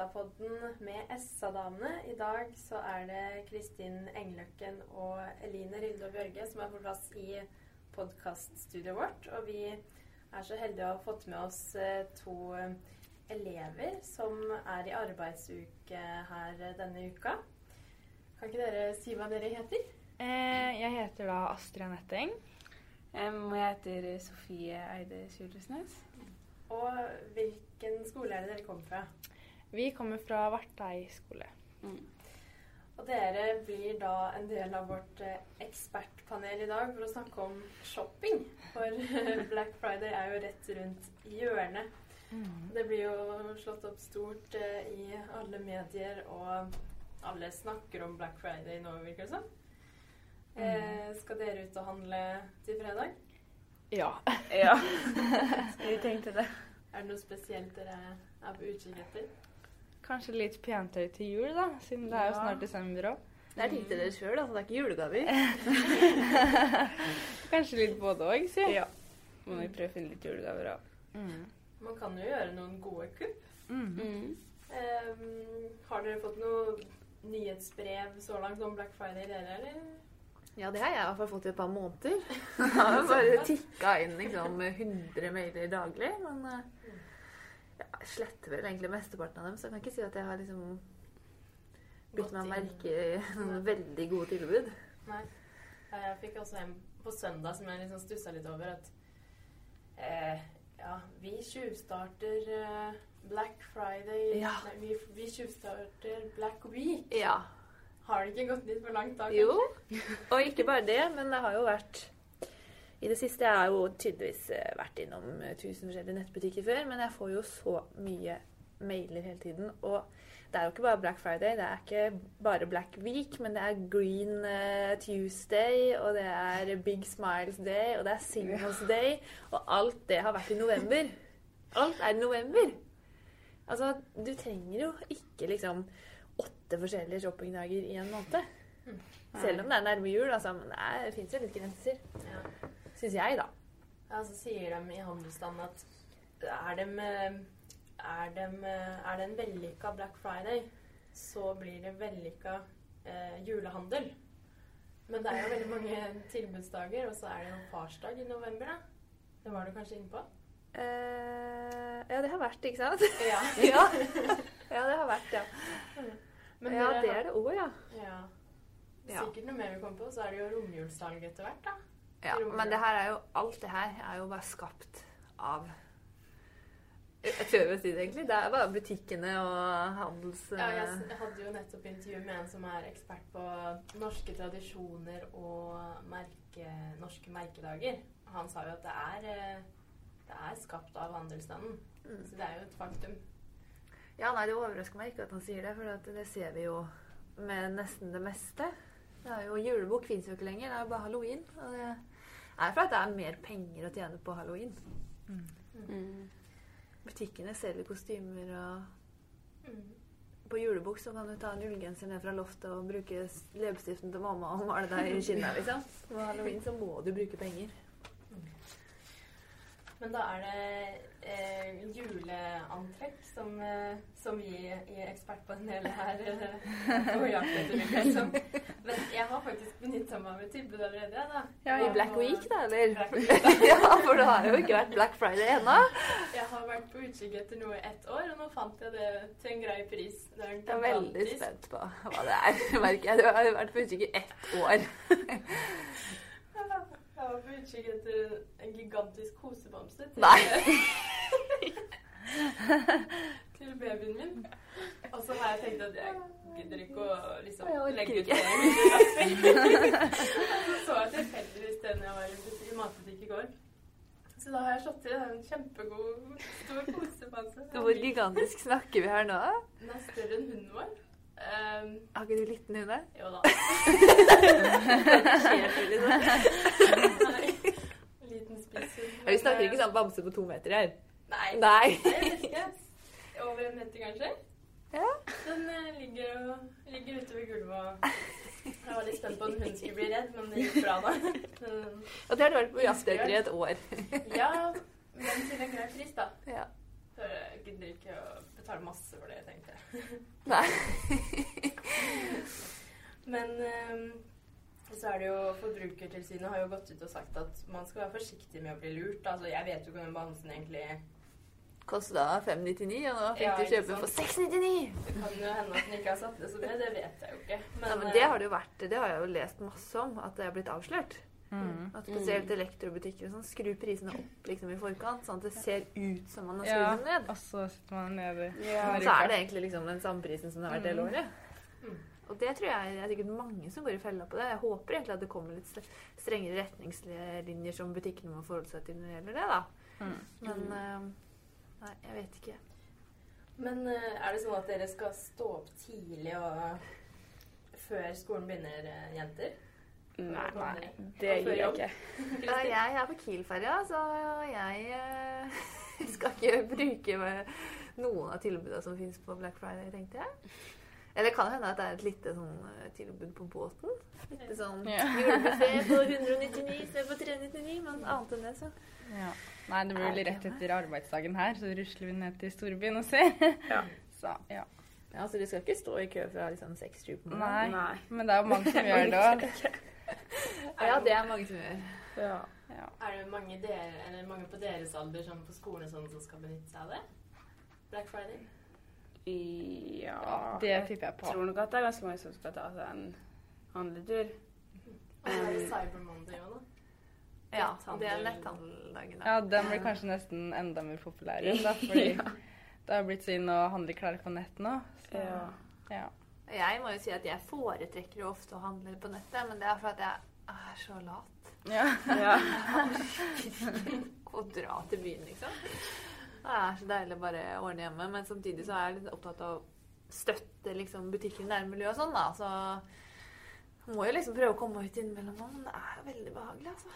SA-podden med SA-damene. I dag så er det Kristin Engløkken og Eline Rilde og Bjørge som er på plass i podkaststudioet vårt. Og vi er så heldige å ha fått med oss eh, to elever som er i arbeidsuke her eh, denne uka. Kan ikke dere si hva dere heter? Eh, jeg heter da Astrid Anetting. Og jeg heter Sofie Eide Sjulesnes. Og hvilken skole er det dere kommer fra? Vi kommer fra Vartei skole. Og dere blir da en del av vårt eh, ekspertpanel i dag for å snakke om shopping. For Black Friday er jo rett rundt hjørnet. Det blir jo slått opp stort eh, i alle medier, og alle snakker om Black Friday nå, virker det som. Eh, skal dere ut og handle til fredag? Ja. Ja, vi tenkte det. Er det noe spesielt dere er på utkikk etter? Kanskje litt pentøy til jul, da, siden det er jo snart desember òg. Det er ting til dere sjøl, altså. Det er ikke julegaver. Kanskje litt både òg, si. Ja. Må vi prøve å finne litt julegaver òg. Mm. Man kan jo gjøre noen gode kupp. Mm. Ehm, har dere fått noe nyhetsbrev så langt om Black Friday, dere, eller? Ja, det har jeg i hvert fall fått i et par måneder. Jeg har bare tikka inn liksom 100 mailer daglig. Men eh, ja, jeg sletter vel egentlig mesteparten av dem, så jeg kan ikke si at jeg har liksom bitt meg merke i noen veldig gode tilbud. Nei. Jeg fikk også en på søndag som jeg liksom stussa litt over at eh, Ja, vi tjuvstarter eh, Black Friday Ja. Nei, vi, vi tjuvstarter Black Week. Ja. Har det ikke gått litt for langt da? Jo, og ikke bare det, men det har jo vært I det siste jeg har jo tydeligvis eh, vært innom eh, tusen forskjellige nettbutikker før, men jeg får jo så mye mailer hele tiden. Og det er jo ikke bare Black Friday, det er ikke bare Black Week, men det er Green eh, Tuesday, og det er Big Smiles Day, og det er Singles Day, og alt det har vært i november. Alt er i november. Altså, du trenger jo ikke liksom åtte forskjellige shoppingdager i en måned. Selv om det er nærme jul, altså. Men det fins jo litt grenser. Ja. Syns jeg, da. Ja, så sier de i handelsstanden at er, det, med, er, det med, er det en vellykka Black Friday, så blir det vellykka eh, julehandel. Men det er jo veldig mange tilbudsdager, og så er det jo farsdag i november, da. Det var du kanskje inne på? Uh, ja, det har vært, ikke sant? Ja. ja. ja, det har vært, ja. Men ja, det er det òg, ja. Ja. Sikkert noe mer vi kommer på. Så er det jo romjulssalg etter hvert, da. Ja. Men det her er jo Alt det her er jo bare skapt av Jeg tør å si det, egentlig. Det er bare butikkene og handels... Ja, jeg hadde jo nettopp intervju med en som er ekspert på norske tradisjoner og merke, norske merkedager. Han sa jo at det er, eh, det er skapt av handelsstanden. Mm. Så det er jo et faktum. Ja, nei, Det overrasker meg ikke at han sier det, for det ser vi jo med nesten det meste. Det er jo, Julebok fins jo ikke lenger, det er jo bare halloween. Og det er for at det er mer penger å tjene på halloween. Butikkene selger kostymer og Mm. På julebok så kan du ta en ullgenser ned fra loftet og bruke leppestiften til mamma og male deg i kinnet, liksom. På halloween så må du bruke penger. Men da er det eh, juleantrekk som, eh, som vi i Ekspertpanelet her eh, på jakt etter. Liksom. Men jeg har faktisk benytta meg av et tilbud allerede. Da. Ja, I Black Og- Week, da, eller? Black Week, da. ja, for det har jo ikke vært Black Friday ennå. Jeg har vært på utkikk etter noe i ett år, og nå fant jeg det til en grei pris. Det er Jeg er veldig spent på hva det er, merker jeg. Du har vært på utkikk i ett år. Jeg var på utkikk etter en gigantisk kosebamse til, Nei. til babyen min. Og så har jeg tenkt at jeg gidder ikke å liksom, legge ut ikke. så jeg tilfeldigvis den jeg var i butikk- i matbutikk i går. Så da har jeg slått til en kjempegod, stor kosebamse. Hvor gigantisk snakker vi her nå? Den er større enn hunden vår. Um, Har ikke du liten hunde? jo da. Liten spisshund. Ja, vi snakker ikke sånn bamse på to meter her. Nei. Nei. Over en meter, kanskje? Ja. Den eh, ligger, jo, ligger ute ved gulvet og Jeg var litt spent på om hun skulle bli redd, men det gikk bra da. Og det har du vært på etter i et år. ja, men til en grei pris, da. Ja. Så jeg gidder ikke å betale masse for det, tenkte jeg. Nei. Men um, så er det jo Forbrukertilsynet har jo gått ut og sagt at man skal være forsiktig med å bli lurt. Altså, jeg vet jo ikke om bamsen egentlig Kosta 599, og nå fikk Ja, du kjøpe for 699! Det kan jo hende at den ikke har satt det så mye, det vet jeg jo ikke. Ja, men eh, det har det jo vært. Det har jeg jo lest masse om, at det er blitt avslørt. At spesielt elektrobutikker sånn skrur prisene opp liksom i forkant, sånn at det ser ut som man har skrudd Ja, dem ned. og så sitter man nede Og så er det egentlig liksom den samme prisen som det har vært hele året. Mm. Og det tror jeg det er sikkert mange som går i fella på det. Jeg håper egentlig at det kommer litt strengere retningslinjer som butikkene må forholde seg til når det gjelder det, da. Mm. Men eh, Nei, jeg vet ikke. Men eh, er det sånn at dere skal stå opp tidlig og før skolen begynner, eh, jenter? Nei, Nei, det gjør jeg ikke. Ja, jeg er på Kiel-ferja, så jeg eh, skal ikke bruke noen av tilbudene som finnes på Black Friday, tenkte jeg. Eller kan det hende at det er et lite sånn eh, tilbud på båten. Litt sånn Ja. julebuffé på 199 istedenfor 399, men annet enn det, så Ja. Nei, det blir vel rett etter arbeidsdagen her, så rusler vi ned til storbyen og ser. Så, ja. Ja, Så de skal ikke stå i kø fra liksom 6-7 på Nei, Nei, men det er jo mange som gjør det òg. Ja, det er mange som gjør. Ja. Er det mange, dere, eller mange på deres alder sånn på skolen sånn, som skal benytte seg av det? Black Friday? Ja, det tipper jeg på. Jeg tror nok at det er ganske mange som skal ta seg en handletur. Så er det Cyber Monday òg, da. Ja, det er netthandeldagen. Ja, den blir kanskje nesten enda mer populær igjen, da, fordi det har blitt så inn å handle klær på nett nå. Så, Ja. ja. Jeg må jo si at jeg foretrekker jo ofte å handle på nettet, men det er for at jeg er så lat. Ja. Ja. Å dra til byen, liksom. Det er så deilig å bare ordne hjemme, men samtidig så er jeg litt opptatt av å støtte liksom, butikken i nærmiljøet og sånn, da. Så må jo liksom prøve å komme ut innimellom men det er jo veldig behagelig, altså.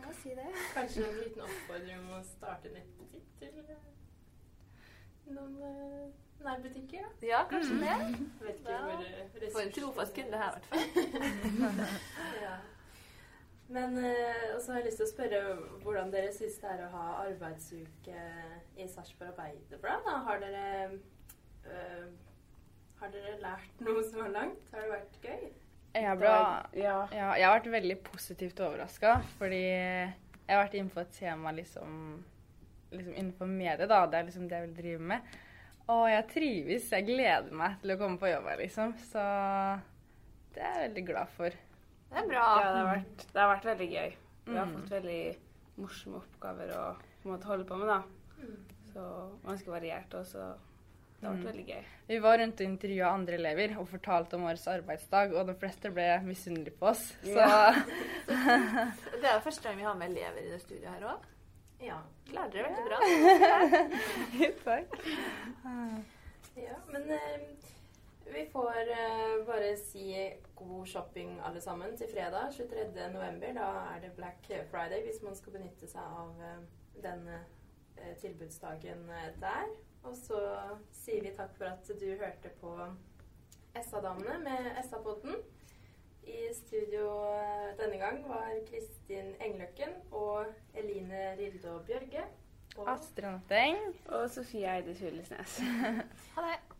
Jeg må si det. Kanskje en liten oppfordring om å starte nettbutikk til eh, noen eh, nærbutikker, da? Ja, kanskje det. Vet ikke Ja. hvor er... For en trofast kunde her, i hvert fall. Ja. Men eh, og så har jeg lyst til å spørre hvordan dere syns det er å ha arbeidsuke i Sarpsborg Arbeiderblad. da. Har dere eh, Har dere lært noe så langt? Har det vært gøy? Jeg, ble, Ja. ja, jeg har vært veldig positivt overraska, fordi jeg har vært inne på et tema liksom, liksom innenfor mediet, da. Det er liksom det jeg vil drive med. Og jeg trives. Jeg gleder meg til å komme på jobb her, liksom. Så det er jeg veldig glad for. Det er bra. Ja, det har vært, det har vært veldig gøy. Vi har Mm. fått veldig morsomme oppgaver å på en måte holde på med, da. Så ganske variert også. Det har vært Mm. veldig gøy. Vi var rundt og intervjua andre elever og fortalte om vår arbeidsdag, og de fleste ble misunnelige på oss. Så Ja. Det er jo første gang vi har med elever i det studioet her òg. Ja. Klarer dere veldig bra. Takk. ja men eh, vi får uh, bare si god shopping alle sammen til fredag 23. november. Da er det Black Friday hvis man skal benytte seg av uh, denne uh, tilbudsdagen eh, der. Og så sier vi takk for at du hørte på SA-damene med SA-podden. I studio eh, denne gang var Kristin Engløkken og Eline Rildo Bjørge. Astrid Natteng. Og Sofie Eide Kjølesnes. Ha det.